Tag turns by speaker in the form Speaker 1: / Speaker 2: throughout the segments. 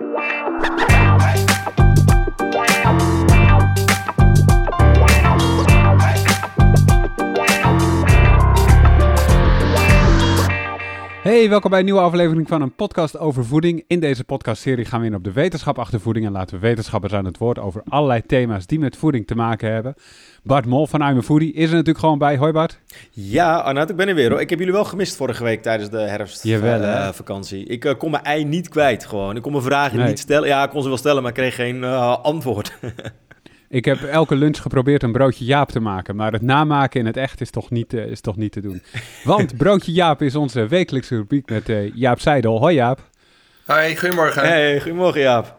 Speaker 1: Wow. Hey, welkom bij een nieuwe aflevering van een podcast over voeding. In deze podcastserie gaan we in op de wetenschap achter voeding en laten we wetenschappers aan het woord over allerlei thema's die met voeding te maken hebben. Bart Mol van I'm a Foodie is er natuurlijk gewoon bij. Hoi Bart.
Speaker 2: Ja, Arnoud, ik ben er weer hoor. Ik heb jullie wel gemist vorige week tijdens de herfstvakantie. ik uh, kon mijn ei niet kwijt gewoon. Ik kon mijn vragen niet stellen. Ja, ik kon ze wel stellen, maar ik kreeg geen uh, antwoord.
Speaker 1: Ik heb elke lunch geprobeerd een broodje Jaap te maken, maar het namaken in het echt is toch niet, uh, is toch niet te doen. Want broodje Jaap is onze wekelijkse rubriek met uh, Jaap Seidel. Hoi Jaap.
Speaker 3: Hoi, goedemorgen.
Speaker 2: Hey, goedemorgen Jaap.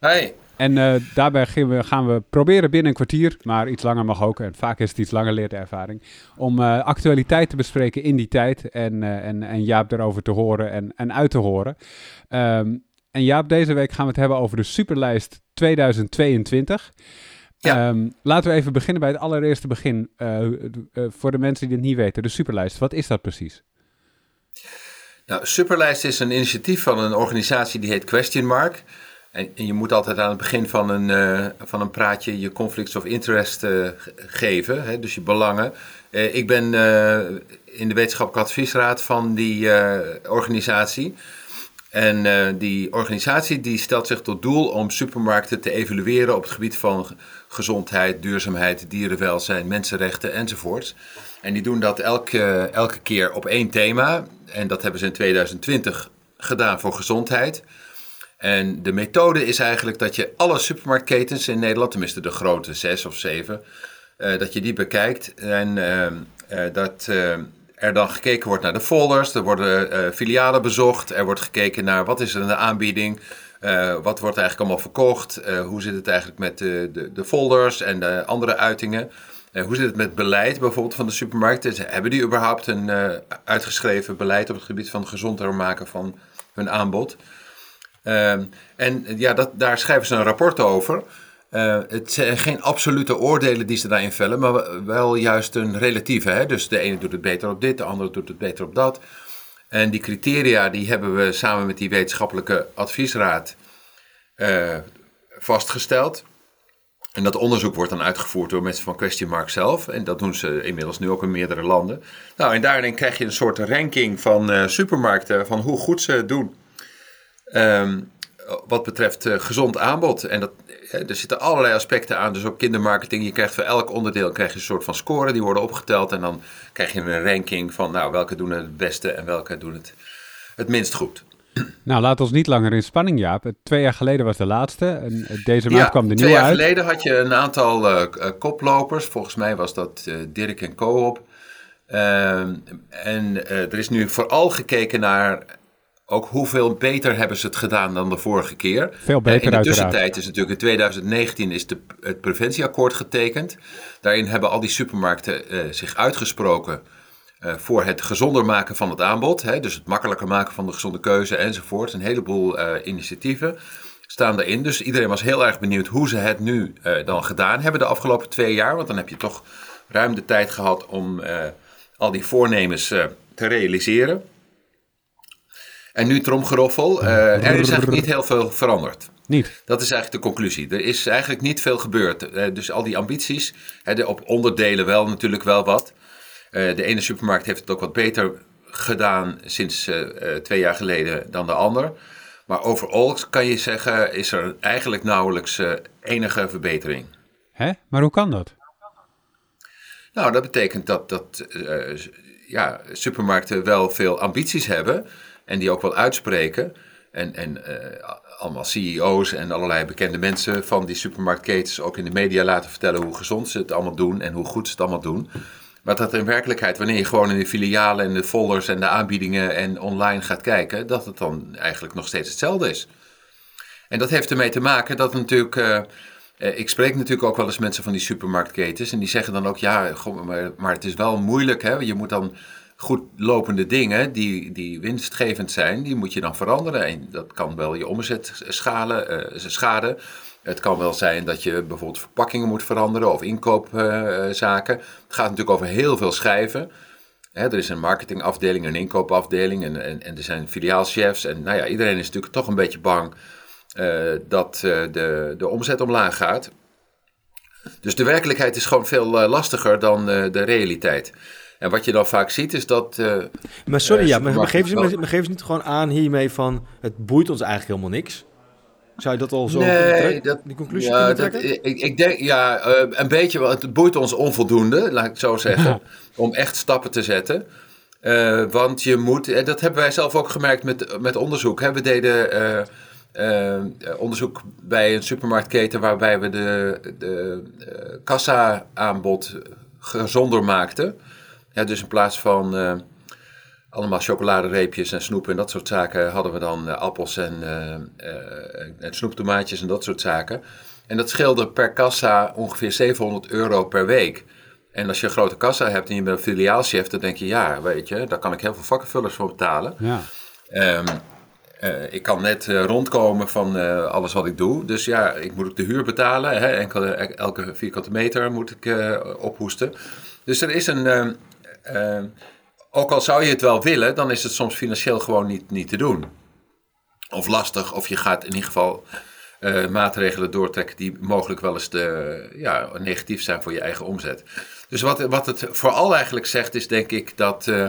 Speaker 3: Hey.
Speaker 1: En uh, daarbij gaan we, gaan we, proberen binnen een kwartier, maar iets langer mag ook, en vaak is het iets langer leert ervaring, om actualiteit te bespreken in die tijd en, en, en Jaap daarover te horen en, en uit te horen. Um, en Jaap, deze week gaan we het hebben over de superlijst 2022. Ja. Um, laten we even beginnen bij het allereerste begin. Uh, uh, voor de mensen die het niet weten, de Superlijst. Wat is dat precies?
Speaker 3: Nou, Superlijst is een initiatief van een organisatie die heet Question Mark. En, en je moet altijd aan het begin van een, uh, van een praatje je conflicts of interest geven, hè, dus je belangen. ik ben in de wetenschappelijke adviesraad van die organisatie. En uh, die organisatie die stelt zich tot doel om supermarkten te evalueren op het gebied van gezondheid, duurzaamheid, dierenwelzijn, mensenrechten enzovoorts. En die doen dat elke, elke keer op één thema. En dat hebben ze in 2020 gedaan voor gezondheid. En de methode is eigenlijk dat je alle supermarktketens in Nederland, tenminste de grote zes of zeven, uh, dat je die bekijkt. En uh, uh, dat er dan gekeken wordt naar de folders, er worden uh, filialen bezocht, er wordt gekeken naar wat is er in de aanbieding, uh, wat wordt eigenlijk allemaal verkocht, uh, hoe zit het eigenlijk met de, de, de folders en de andere uitingen. hoe zit het met beleid bijvoorbeeld van de supermarkten? Hebben die überhaupt een uitgeschreven beleid op het gebied van gezonder maken van hun aanbod? Ehm, en ja, dat, daar schrijven ze een rapport over. Uh, het zijn geen absolute oordelen die ze daarin vellen, maar wel juist een relatieve. Hè? Dus de ene doet het beter op dit, de andere doet het beter op dat. En die criteria die hebben we samen met die wetenschappelijke adviesraad uh, vastgesteld. En dat onderzoek wordt dan uitgevoerd door mensen van Question Mark zelf. En dat doen ze inmiddels nu ook in meerdere landen. Nou, en daarin krijg je een soort ranking van uh, supermarkten, van hoe goed ze doen. Um, wat betreft uh, gezond aanbod. En dat, er zitten allerlei aspecten aan, dus ook kindermarketing. Je krijgt voor elk onderdeel krijg je een soort van score, die worden opgeteld. En dan krijg je een ranking van nou, welke doen het beste en welke doen het het minst goed.
Speaker 1: Nou, laat ons niet langer in spanning, Jaap. Twee jaar geleden was de laatste. En deze maand kwam de nieuwe uit.
Speaker 3: Twee jaar geleden had je een aantal uh, koplopers. Volgens mij was dat uh, Dirk en Coop. Uh, en er is nu vooral gekeken naar ook hoeveel beter hebben ze het gedaan dan de vorige keer.
Speaker 1: Veel beter
Speaker 3: In de tussentijd is natuurlijk in 2019 is de, het preventieakkoord getekend. Daarin hebben al die supermarkten uh, zich uitgesproken uh, voor het gezonder maken van het aanbod. Hè, dus het makkelijker maken van de gezonde keuze enzovoort. Een heleboel uh, initiatieven staan daarin. Dus iedereen was heel erg benieuwd hoe ze het nu dan gedaan hebben de afgelopen twee jaar. Want dan heb je toch ruim de tijd gehad om al die voornemens te realiseren. En nu tromgeroffel. Uh, er is eigenlijk niet heel veel veranderd.
Speaker 1: Niet.
Speaker 3: Dat is eigenlijk de conclusie. Er is eigenlijk niet veel gebeurd. Uh, dus al die ambities, hè, op onderdelen wel natuurlijk wel wat. Uh, de ene supermarkt heeft het ook wat beter gedaan sinds twee jaar geleden dan de ander. Maar overal kan je zeggen, is er eigenlijk nauwelijks enige verbetering.
Speaker 1: Hè? Maar hoe kan dat?
Speaker 3: Nou, dat betekent dat, dat ja, supermarkten wel veel ambities hebben en die ook wel uitspreken. En, en uh, allemaal CEO's en allerlei bekende mensen van die supermarktketens ook in de media laten vertellen hoe gezond ze het allemaal doen en hoe goed ze het allemaal doen. Maar dat in werkelijkheid, wanneer je gewoon in de filialen en de folders en de aanbiedingen en online gaat kijken, dat het dan eigenlijk nog steeds hetzelfde is. En dat heeft ermee te maken dat natuurlijk. Uh, ik spreek natuurlijk ook wel eens mensen van die supermarktketens en die zeggen dan ook, ja, maar het is wel moeilijk, hè? je moet dan goed lopende dingen die, die winstgevend zijn, die moet je dan veranderen. En dat kan wel je omzet schalen, uh, schaden. Het kan wel zijn dat je bijvoorbeeld verpakkingen moet veranderen of inkoopzaken. Het gaat natuurlijk over heel veel schijven. Hè, er is een marketingafdeling, een inkoopafdeling en, en, er zijn filiaalchefs. En nou ja, iedereen is natuurlijk toch een beetje bang dat de, de omzet omlaag gaat. Dus de werkelijkheid is gewoon veel lastiger dan de realiteit. En wat je dan vaak ziet is dat.
Speaker 2: maar sorry, ja, maar, geven, ze, maar, geven ze niet gewoon aan hiermee van. Het boeit ons eigenlijk helemaal niks? Zou je dat al zo nee, dat, die conclusie ja, kunnen trekken?
Speaker 3: ik, ik, denk, ja, een beetje, want het boeit ons onvoldoende, laat ik het zo zeggen, om echt stappen te zetten. Want je moet, en dat hebben wij zelf ook gemerkt met, met onderzoek. Hè. We deden uh, onderzoek bij een supermarktketen waarbij we de, de kassa-aanbod gezonder maakten. Ja, dus in plaats van allemaal chocoladereepjes en snoep en dat soort zaken hadden we dan appels en, en snoeptomaatjes en dat soort zaken. En dat scheelde per kassa ongeveer 700 euro per week. En als je een grote kassa hebt en je bent een filiaalchef, dan denk je, ja, weet je, daar kan ik heel veel vakkenvullers voor betalen. Ja. Um, uh, ik kan net uh, rondkomen van uh, alles wat ik doe. Dus ja, ik moet ook de huur betalen. Hè? Enkele, elke vierkante meter moet ik ophoesten. Dus er is een. Ehm, ook al zou je het wel willen, dan is het soms financieel gewoon niet, niet te doen. Of lastig, of je gaat in ieder geval maatregelen doortrekken die mogelijk wel eens de, ja, negatief zijn voor je eigen omzet. Dus wat, wat het vooral eigenlijk zegt, is denk ik dat uh,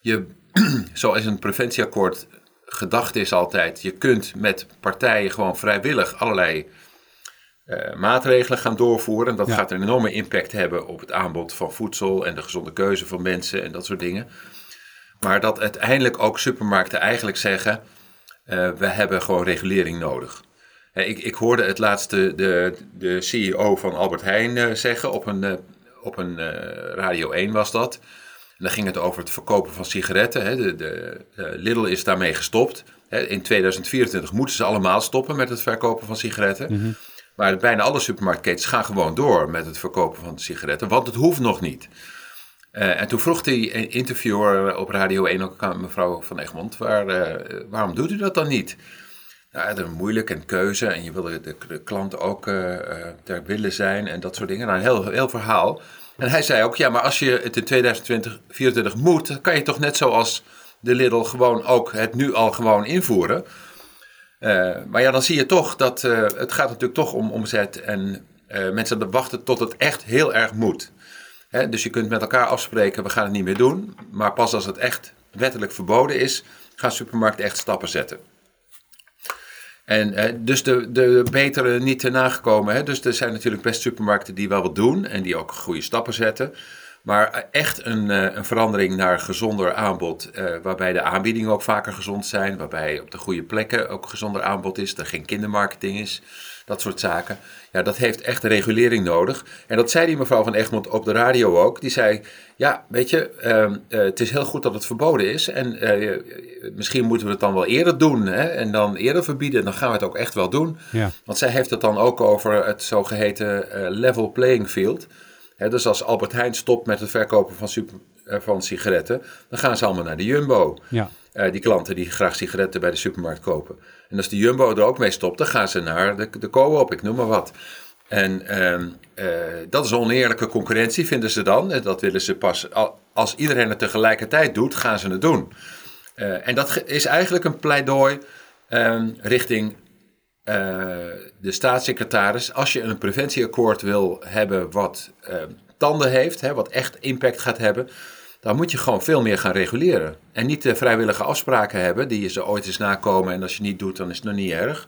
Speaker 3: je, zoals een preventieakkoord gedacht is altijd, je kunt met partijen gewoon vrijwillig allerlei uh, maatregelen gaan doorvoeren. En dat gaat een enorme impact hebben op het aanbod van voedsel en de gezonde keuze van mensen en dat soort dingen. Maar dat uiteindelijk ook supermarkten eigenlijk zeggen, uh, we hebben gewoon regulering nodig. Ik, ik, hoorde het laatste de, de CEO van Albert Heijn zeggen op een op een eh, Radio 1 was dat. En dan ging het over het verkopen van sigaretten. Hè. De, de, Lidl is daarmee gestopt. Hè. In 2024 moeten ze allemaal stoppen met het verkopen van sigaretten. Mhm. Maar bijna alle supermarktketens gaan gewoon door met het verkopen van sigaretten, want het hoeft nog niet. Uh, en toen vroeg die interviewer op Radio 1 ook aan mevrouw van Egmond, waar, uh, waarom doet u dat dan niet? Ja, dat is moeilijk en keuze en je wil de, de klant ook uh, ter willen zijn en dat soort dingen. Nou, een heel, heel verhaal. En hij zei ook, ja, maar als je het in 2024 moet, dan kan je toch net zoals de Lidl gewoon ook het nu al gewoon invoeren. Uh, maar ja, dan zie je toch dat uh, het gaat natuurlijk toch om omzet en uh, mensen wachten tot het echt heel erg moet. Dus je kunt met elkaar afspreken, we gaan het niet meer doen. Maar pas als het echt wettelijk verboden is, gaan supermarkten echt stappen zetten. En dus de, de betere niet te nagekomen. Hè? Dus er zijn natuurlijk best supermarkten die wel wat doen en die ook goede stappen zetten. Maar echt een, uh, een verandering naar gezonder aanbod, uh, waarbij de aanbiedingen ook vaker gezond zijn, waarbij op de goede plekken ook gezonder aanbod is, er geen kindermarketing is, dat soort zaken. Ja, dat heeft echt regulering nodig. En dat zei die mevrouw van Egmond op de radio ook. Die zei, ja, weet je, uh, uh, het is heel goed dat het verboden is. En misschien moeten we het dan wel eerder doen. Hè? En dan eerder verbieden, dan gaan we het ook echt wel doen. Ja. Want zij heeft het dan ook over het zogeheten level playing field. Dus als Albert Heijn stopt met het verkopen van, super, van sigaretten, dan gaan ze allemaal naar de Jumbo. Ja. die klanten die graag sigaretten bij de supermarkt kopen. En als de Jumbo er ook mee stopt, dan gaan ze naar de, de co-op, ik noem maar wat. En uh, uh, dat is oneerlijke concurrentie, vinden ze dan. En dat willen ze pas, als iedereen het tegelijkertijd doet, gaan ze het doen. En dat is eigenlijk een pleidooi um, richting uh, de staatssecretaris. Als je een preventieakkoord wil hebben wat ehm, tanden heeft, hè, wat echt impact gaat hebben, dan moet je gewoon veel meer gaan reguleren. En niet vrijwillige afspraken hebben die je ze ooit eens nakomen en als je niet doet, dan is het nog niet erg.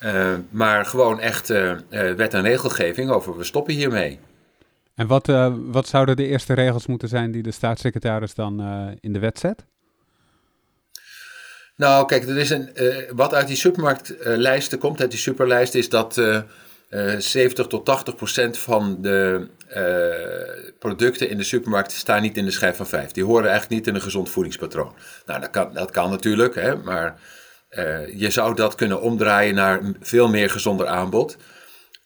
Speaker 3: Uh, maar gewoon echt wet en regelgeving over we stoppen hiermee.
Speaker 1: En wat, wat zouden de eerste regels moeten zijn die de staatssecretaris dan in de wet zet?
Speaker 3: Nou, kijk, er is een, wat uit die supermarktlijsten komt, uit die superlijst, is dat 70 tot 80 procent van de producten in de supermarkt staan niet in de schijf van 5. Die horen eigenlijk niet in een gezond voedingspatroon. Nou, dat kan, dat kan natuurlijk, hè, maar je zou dat kunnen omdraaien naar veel meer gezonder aanbod.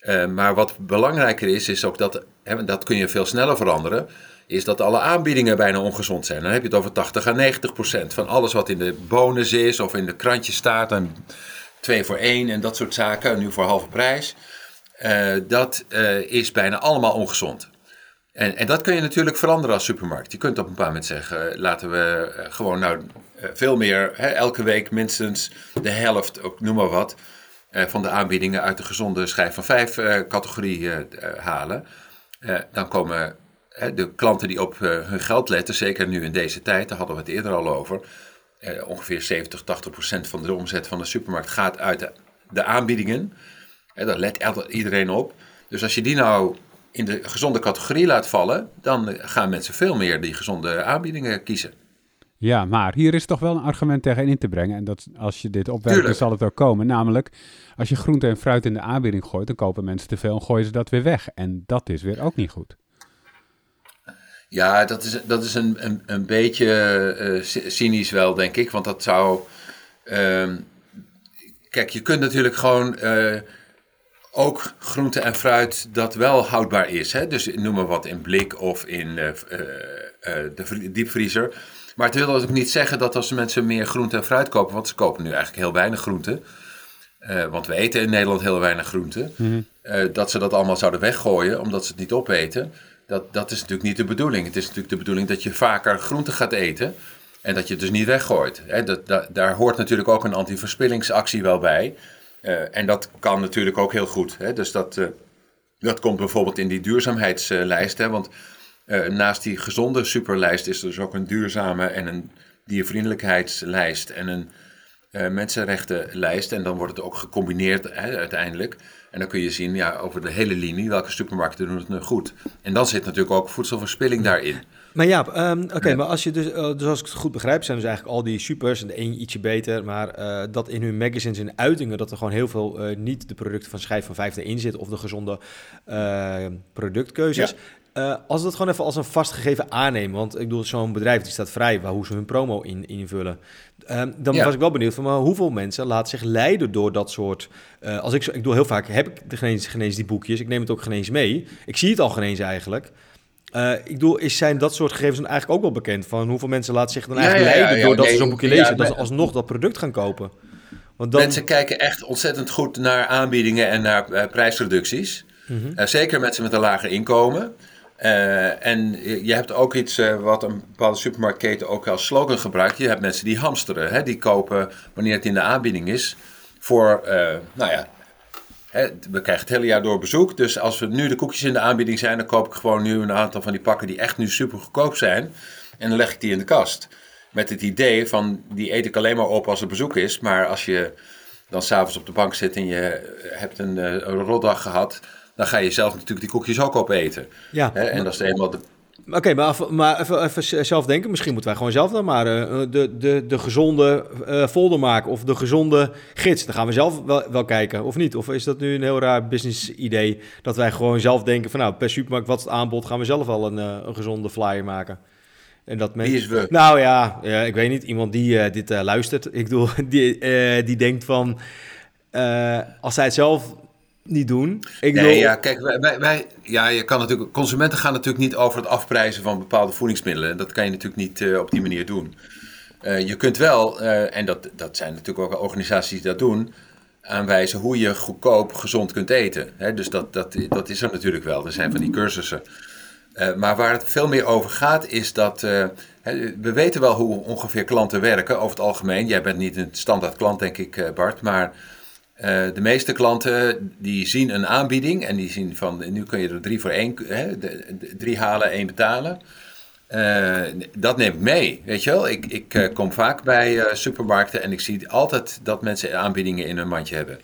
Speaker 3: Uh, maar wat belangrijker is, is ook dat, hè, dat kun je veel sneller veranderen, is dat alle aanbiedingen bijna ongezond zijn. Dan heb je het over 80 à 90 procent van alles wat in de bonus is of in de krantje staat. En 2 voor 1 en dat soort zaken, nu voor halve prijs. Uh, dat is bijna allemaal ongezond. En, en, dat kun je natuurlijk veranderen als supermarkt. Je kunt op een bepaald moment zeggen, laten we gewoon nou eh, veel meer, hè, elke week minstens de helft, ook noem maar wat, van de aanbiedingen uit de gezonde schijf van vijf categorie halen, dan komen de klanten die op hun geld letten, zeker nu in deze tijd, daar hadden we het eerder al over, ongeveer 70, 80 procent van de omzet van de supermarkt gaat uit de, de aanbiedingen. daar let iedereen op. Dus als je die nou in de gezonde categorie laat vallen, dan gaan mensen veel meer die gezonde aanbiedingen kiezen.
Speaker 1: Ja, maar hier is toch wel een argument tegen in te brengen. En dat als je dit opwerkt, dan zal het ook komen. Namelijk, als je groente en fruit in de aanbieding gooit, dan kopen mensen te veel en gooien ze dat weer weg. En dat is weer ook niet goed.
Speaker 3: Ja, dat is, dat is een, een, een beetje uh, cynisch wel, denk ik. Want dat zou. Uh, kijk, je kunt natuurlijk gewoon. Uh, ook groente en fruit dat wel houdbaar is. Hè? Dus noem maar wat in blik of in uh, de diepvriezer. Maar het wil ook niet zeggen dat als mensen meer groente en fruit kopen, want ze kopen nu eigenlijk heel weinig groente. want we eten in Nederland heel weinig groente. Mhm. dat ze dat allemaal zouden weggooien omdat ze het niet opeten. Dat, dat is natuurlijk niet de bedoeling. Het is natuurlijk de bedoeling dat je vaker groente gaat eten. En dat je het dus niet weggooit. Hè? Dat, dat, daar hoort natuurlijk ook een antiverspillingsactie wel bij. Uh, en dat kan natuurlijk ook heel goed. Hè? Dus dat, dat komt bijvoorbeeld in die duurzaamheidslijst. Hè? Want uh, naast die gezonde superlijst is er dus ook een duurzame en een diervriendelijkheidslijst en een mensenrechtenlijst. En dan wordt het ook gecombineerd hè, uiteindelijk. En dan kun je zien ja, over de hele linie welke supermarkten doen het nu goed. En dan zit natuurlijk ook voedselverspilling daarin.
Speaker 2: Maar ja, um, oké, maar als je dus, uh, dus als ik het goed begrijp, zijn dus eigenlijk al die supers en de een ietsje beter, maar uh, dat in hun magazines en uitingen dat er gewoon heel veel uh, niet de producten van schijf van vijfde in zit of de gezonde productkeuzes. Ja. Als we dat gewoon even als een vastgegeven aannemen, want ik bedoel, zo'n bedrijf die staat vrij waar hoe ze hun promo in, invullen. Um, dan ja. was ik wel benieuwd van maar hoeveel mensen laten zich leiden door dat soort. als ik, ik doe heel vaak, heb ik de genees, genees die boekjes, ik neem het ook genees mee. Ik zie het al genees eigenlijk. Uh, ik bedoel, is, zijn dat soort gegevens dan eigenlijk ook wel bekend? Van hoeveel mensen laten zich dan eigenlijk ja, ja, leiden doordat ze zo'n boekje lezen, dat ze alsnog dat product gaan kopen?
Speaker 3: Want dan... Mensen kijken echt ontzettend goed naar aanbiedingen en naar prijsreducties. Mm -hmm. uh, zeker mensen met een lager inkomen. En je hebt ook iets wat een bepaalde supermarktketen ook als slogan gebruikt. Je hebt mensen die hamsteren. Hè? Die kopen wanneer het in de aanbieding is voor, nou ja, we krijgen het hele jaar door bezoek. Dus als we nu de koekjes in de aanbieding zijn, dan koop ik gewoon nu een aantal van die pakken die echt nu super goedkoop zijn. En dan leg ik die in de kast. Met het idee van, die eet ik alleen maar op als er bezoek is. Maar als je dan s'avonds op de bank zit en je hebt een, eh, een rotdag gehad, dan ga je zelf natuurlijk die koekjes ook opeten. Ja. En dat is eenmaal de
Speaker 2: Oké, maar, maar even, even, zelf denken. Misschien moeten wij gewoon zelf dan maar uh, de, de, de gezonde uh, folder maken. Of de gezonde gids. Dan gaan we zelf wel, wel kijken, of niet? Of is dat nu een heel raar business idee? Dat wij gewoon zelf denken van nou, per supermarkt, wat is het aanbod? Gaan we zelf wel een, uh, een gezonde flyer maken.
Speaker 3: En dat men... Wie is we?
Speaker 2: Nou ja, ja, ik weet niet. Iemand die dit luistert. Ik bedoel, die, die denkt van... als zij het zelf niet doen.
Speaker 3: Ik nee, ja, kijk, wij, wij, ja, je kan natuurlijk, consumenten gaan natuurlijk niet over het afprijzen van bepaalde voedingsmiddelen. Dat kan je natuurlijk niet uh, op die manier doen. Uh, je kunt wel, uh, en dat, dat zijn natuurlijk ook organisaties die dat doen, aanwijzen hoe je goedkoop gezond kunt eten. Hè, dus dat, dat, dat is er natuurlijk wel. Er zijn van die cursussen. maar waar het veel meer over gaat, is dat. we weten wel hoe ongeveer klanten werken over het algemeen. Jij bent niet een standaard klant, denk ik, Bart. Maar de meeste klanten die zien een aanbieding en die zien van nu kun je er drie voor één, hè, de, drie halen, één betalen. Uh, dat neem ik mee, weet je wel. Ik, ik kom vaak bij supermarkten en ik zie altijd dat mensen aanbiedingen in hun mandje hebben.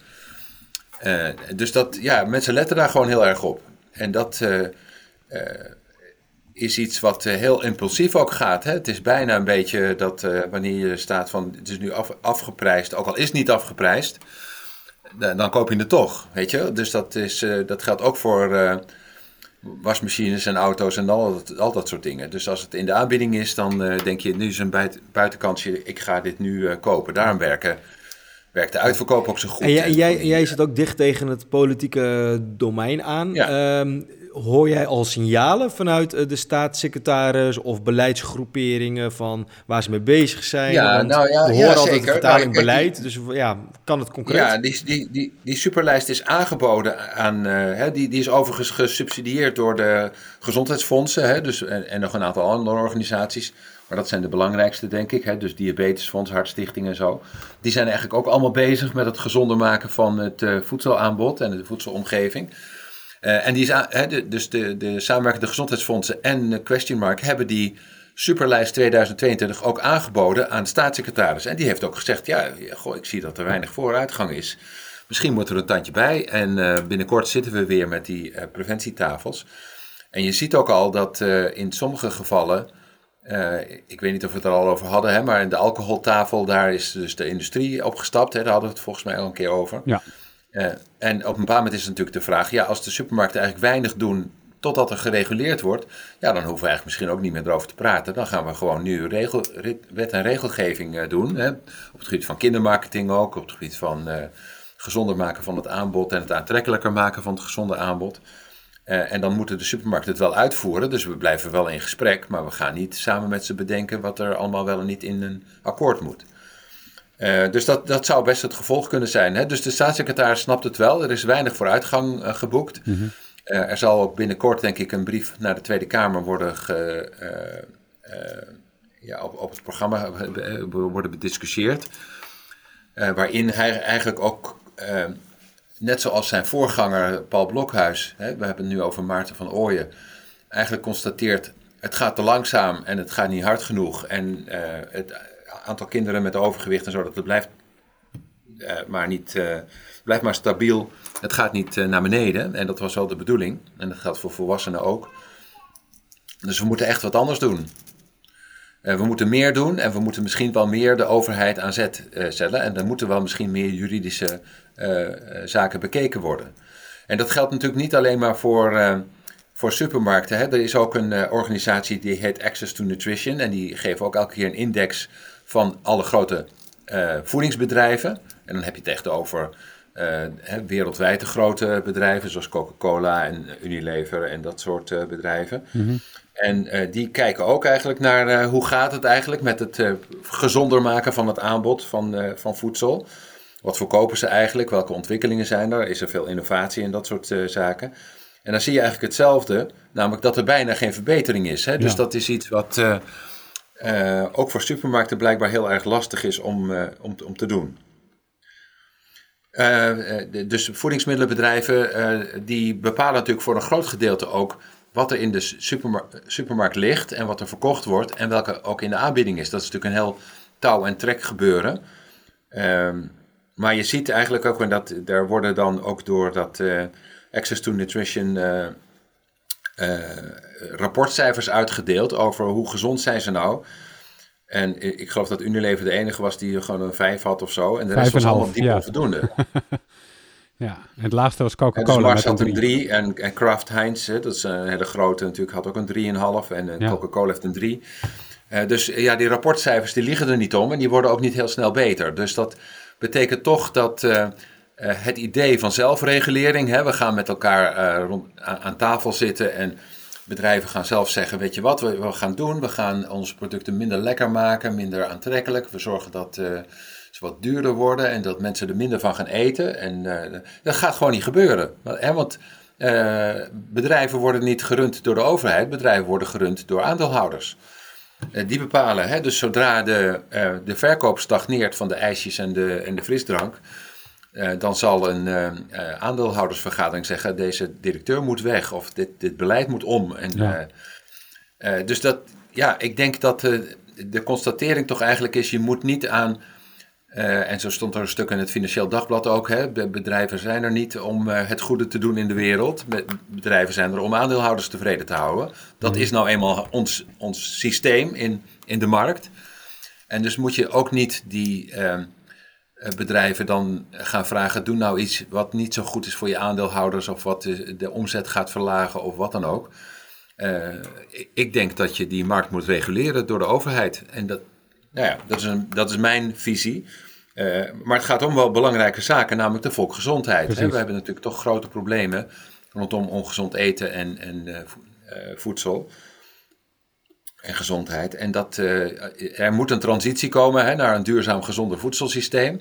Speaker 3: dus dat, ja, mensen letten daar gewoon heel erg op. En dat is iets wat heel impulsief ook gaat. Hè? Het is bijna een beetje dat wanneer je staat van het is nu af, afgeprijsd, ook al is het niet afgeprijsd dan koop je het toch, weet je. Dus dat, is, uh, dat geldt ook voor uh, wasmachines en auto's en al dat, al dat soort dingen. Dus als het in de aanbieding is, dan uh, denk je, nu is een buit, buitenkantje, ik ga dit nu kopen. Daarom werken, werkt de uitverkoop ook zo goed.
Speaker 2: En jij, jij, jij zit ook dicht tegen het politieke domein aan. Ja. Um, hoor jij al signalen vanuit eh, de staatssecretaris of beleidsgroeperingen van waar ze mee bezig zijn? Ja, Want nou ja, we horen ja, altijd zeker. vertaling nou, beleid, dus ja, kan het concreet?
Speaker 3: Ja, die, die, die, die superlijst is aangeboden aan, uh, hè, die, die is overigens gesubsidieerd door de gezondheidsfondsen hè, dus, en, en nog een aantal andere organisaties maar dat zijn de belangrijkste, denk ik. Hè? Dus Diabetesfonds, Hartstichting en zo. Die zijn eigenlijk ook allemaal bezig met het gezonder maken van het uh, voedselaanbod en de voedselomgeving. Uh, en die is, hè, dus de, de samenwerkende gezondheidsfondsen en Question Mark hebben die Superlijst 2022 ook aangeboden aan de staatssecretaris. En die heeft ook gezegd: ja, goh, ik zie dat er weinig vooruitgang is. Misschien moet er een tandje bij. En uh, binnenkort zitten we weer met die preventietafels. En je ziet ook al dat in sommige gevallen. ik weet niet of we het er al over hadden, hè, maar in de alcoholtafel, daar is dus de industrie opgestapt. Hè, daar hadden we het volgens mij al een keer over.
Speaker 1: Ja.
Speaker 3: En op een bepaald moment is natuurlijk de vraag: ja, als de supermarkten eigenlijk weinig doen totdat er gereguleerd wordt, ja, dan hoeven we eigenlijk misschien ook niet meer erover te praten. Dan gaan we gewoon nu regel, wet en regelgeving doen. Hè, op het gebied van kindermarketing ook, op het gebied van gezonder maken van het aanbod en het aantrekkelijker maken van het gezonde aanbod. Uh, en dan moeten de supermarkten het wel uitvoeren, dus we blijven wel in gesprek, maar we gaan niet samen met ze bedenken wat er allemaal wel en niet in een akkoord moet. Uh, dus dat, dat zou best het gevolg kunnen zijn. Hè? Dus de staatssecretaris snapt het wel, er is weinig vooruitgang uh, geboekt. Mm -hmm. er zal ook binnenkort, denk ik, een brief naar de Tweede Kamer worden ge, ja, op, op het programma worden bediscussieerd. waarin hij eigenlijk ook net zoals zijn voorganger Paul Blokhuis, hè, we hebben het nu over Maarten van Ooyen, eigenlijk constateert: het gaat te langzaam en het gaat niet hard genoeg. En het aantal kinderen met overgewicht en zo, dat het blijft uh, maar niet. Uh, blijft maar stabiel. Het gaat niet naar beneden. En dat was wel de bedoeling. En dat geldt voor volwassenen ook. Dus we moeten echt wat anders doen. We moeten meer doen en we moeten misschien wel meer de overheid aan zet zetten. En dan moeten wel misschien meer juridische zaken bekeken worden. En dat geldt natuurlijk niet alleen maar voor, voor supermarkten. Hè. Er is ook een organisatie die heet Access to Nutrition. En die geven ook elke keer een index van alle grote voedingsbedrijven. En dan heb je het echt over wereldwijd grote bedrijven zoals Coca-Cola en Unilever en dat soort bedrijven. Mm -hmm. En die kijken ook eigenlijk naar hoe gaat het eigenlijk met het gezonder maken van het aanbod van, van voedsel. Wat verkopen ze eigenlijk? Welke ontwikkelingen zijn er? Is er veel innovatie in dat soort zaken? En dan zie je eigenlijk hetzelfde, namelijk dat er bijna geen verbetering is. Hè? Dus ja. dat is iets wat ook voor supermarkten blijkbaar heel erg lastig is om, om, om te doen. dus voedingsmiddelenbedrijven die bepalen natuurlijk voor een groot gedeelte ook wat er in de supermar supermarkt ligt en wat er verkocht wordt en welke ook in de aanbieding is. Dat is natuurlijk een heel touw- en trek gebeuren. Um, maar je ziet eigenlijk ook, en dat, daar worden dan ook door dat Access to Nutrition rapportcijfers uitgedeeld over hoe gezond zijn ze nou. En ik geloof dat Unilever de enige was die gewoon een 5 had of zo. En de rest was allemaal diep ja. onvoldoende.
Speaker 1: Ja, en het laagste was Coca-Cola.
Speaker 3: Dus Mars had een 3 en, en Kraft Heinz, hè, dat is een hele grote natuurlijk, had ook een 3,5 en ja. Coca-Cola heeft een 3. Uh, dus ja, die rapportcijfers die liggen er niet om en die worden ook niet heel snel beter. Dus dat betekent toch dat uh, uh, het idee van zelfregulering, hè, we gaan met elkaar rond, aan, aan, tafel zitten en bedrijven gaan zelf zeggen, weet je wat we, we gaan doen? We gaan onze producten minder lekker maken, minder aantrekkelijk. We zorgen dat wat duurder worden en dat mensen er minder van gaan eten. En uh, dat gaat gewoon niet gebeuren. Hè, want uh, bedrijven worden niet gerund door de overheid, bedrijven worden gerund door aandeelhouders. Die bepalen, hè, dus zodra de, de verkoop stagneert van de ijsjes en de, en de frisdrank, dan zal een aandeelhoudersvergadering zeggen: deze directeur moet weg of dit, dit beleid moet om. En, ja. dus dat, ja, ik denk dat de constatering toch eigenlijk is: je moet niet aan en zo stond er een stuk in het Financieel Dagblad ook. Hè? Bedrijven zijn er niet om het goede te doen in de wereld. Bedrijven zijn er om aandeelhouders tevreden te houden. Dat mm. is nou eenmaal ons, ons systeem in, in de markt. En dus moet je ook niet die bedrijven dan gaan vragen: doe nou iets wat niet zo goed is voor je aandeelhouders, of wat de, de omzet gaat verlagen, of wat dan ook. ik denk dat je die markt moet reguleren door de overheid. En dat, nou ja, dat is, een, dat is mijn visie. Uh, maar het gaat om wel belangrijke zaken, namelijk de volksgezondheid. Hè? We hebben natuurlijk toch grote problemen rondom ongezond eten en, en uh, voedsel en gezondheid. En dat, er moet een transitie komen hè, naar een duurzaam gezonder voedselsysteem.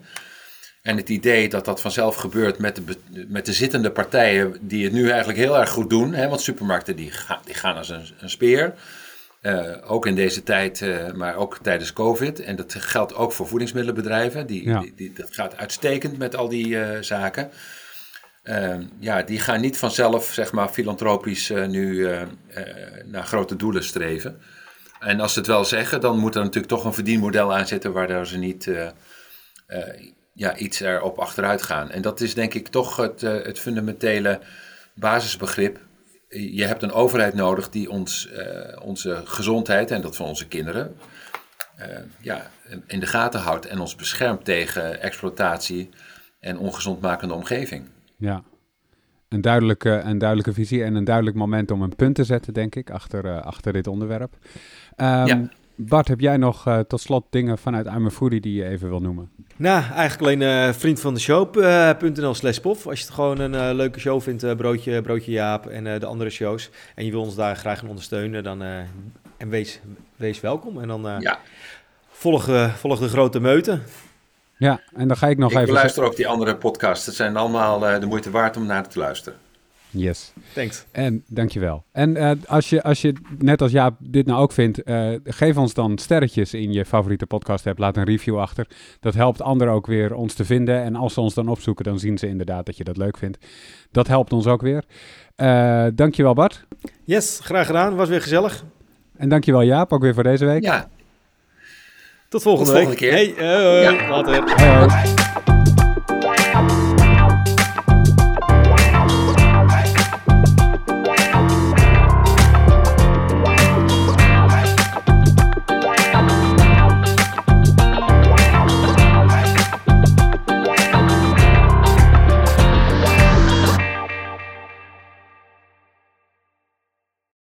Speaker 3: En het idee dat dat vanzelf gebeurt met de, met de zittende partijen die het nu eigenlijk heel erg goed doen. Hè, want supermarkten die, gaan, die gaan als een, een speer. ook in deze tijd, maar ook tijdens COVID. En dat geldt ook voor voedingsmiddelenbedrijven. Die, die, die, dat gaat uitstekend met al die zaken. Ehm, ja, die gaan niet vanzelf, zeg maar, filantropisch nu naar grote doelen streven. En als ze het wel zeggen, dan moet er natuurlijk toch een verdienmodel aan zitten waardoor ze niet ja, iets erop achteruit gaan. En dat is denk ik toch het, het fundamentele basisbegrip je hebt een overheid nodig die ons, onze gezondheid en dat van onze kinderen ja, in de gaten houdt en ons beschermt tegen exploitatie en ongezond makende omgeving.
Speaker 1: Ja, een duidelijke, een duidelijke visie en een duidelijk moment om een punt te zetten, denk ik, achter, uh, achter dit onderwerp. Um, ja. Bart, heb jij nog uh, tot slot dingen vanuit I'm Foodie die je even wil noemen?
Speaker 2: Nou, eigenlijk alleen uh, vriend van de show.nl slash pof. Als je het gewoon een uh, leuke show vindt, broodje, broodje Jaap en de andere shows. En je wil ons daar graag in ondersteunen, dan en wees, wees welkom. En dan ja. volg, volg de grote meute.
Speaker 1: Ja, en dan ga ik nog
Speaker 3: ik
Speaker 1: even...
Speaker 3: Ik luister ook die andere podcasts. Het zijn allemaal de moeite waard om naar te luisteren.
Speaker 1: Yes.
Speaker 2: Thanks.
Speaker 1: En dankjewel. En uh, als, je, als je, net als Jaap, dit nou ook vindt, uh, geef ons dan sterretjes in je favoriete podcast app. Laat een review achter. Dat helpt anderen ook weer ons te vinden. En als ze ons dan opzoeken, dan zien ze inderdaad dat je dat leuk vindt. Dat helpt ons ook weer. Uh, dankjewel Bart.
Speaker 2: Yes, graag gedaan. Was weer gezellig.
Speaker 1: En dankjewel Jaap, ook weer voor deze week.
Speaker 3: Ja.
Speaker 2: Tot volgende,
Speaker 3: Tot volgende
Speaker 2: week.
Speaker 3: keer.
Speaker 2: Hey, hoi, ja. later.
Speaker 1: Hoi, hoi.